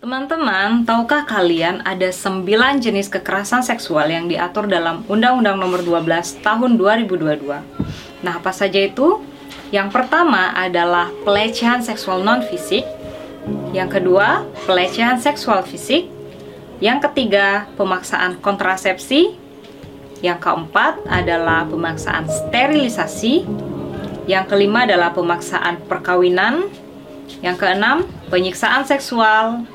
Teman-teman, tahukah kalian ada 9 jenis kekerasan seksual yang diatur dalam Undang-Undang Nomor 12 Tahun 2022? Nah, apa saja itu? Yang pertama adalah pelecehan seksual non-fisik. Yang kedua, pelecehan seksual fisik. Yang ketiga, pemaksaan kontrasepsi. Yang keempat adalah pemaksaan sterilisasi. Yang kelima adalah pemaksaan perkawinan. Yang keenam, penyiksaan seksual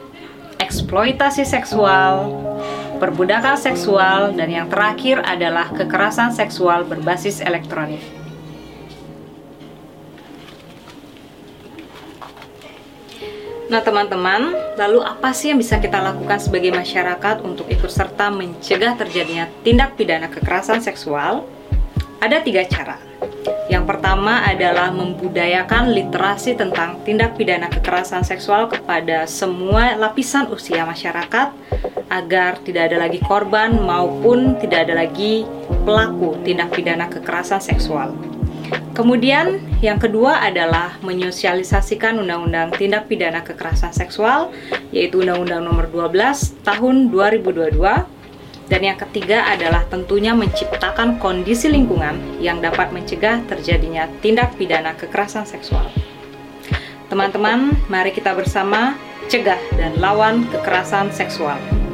eksploitasi seksual, perbudakan seksual, dan yang terakhir adalah kekerasan seksual berbasis elektronik. Nah, teman-teman, lalu apa sih yang bisa kita lakukan sebagai masyarakat untuk ikut serta mencegah terjadinya tindak pidana kekerasan seksual? Ada tiga cara. Yang pertama adalah membudayakan literasi tentang tindak pidana kekerasan seksual kepada semua lapisan usia masyarakat agar tidak ada lagi korban maupun tidak ada lagi pelaku tindak pidana kekerasan seksual. Kemudian yang kedua adalah menyosialisasikan Undang-Undang Tindak Pidana Kekerasan Seksual yaitu Undang-Undang Nomor 12 Tahun 2022 dan yang ketiga adalah tentunya menciptakan kondisi lingkungan yang dapat mencegah terjadinya tindak pidana kekerasan seksual. Teman-teman, mari kita bersama cegah dan lawan kekerasan seksual.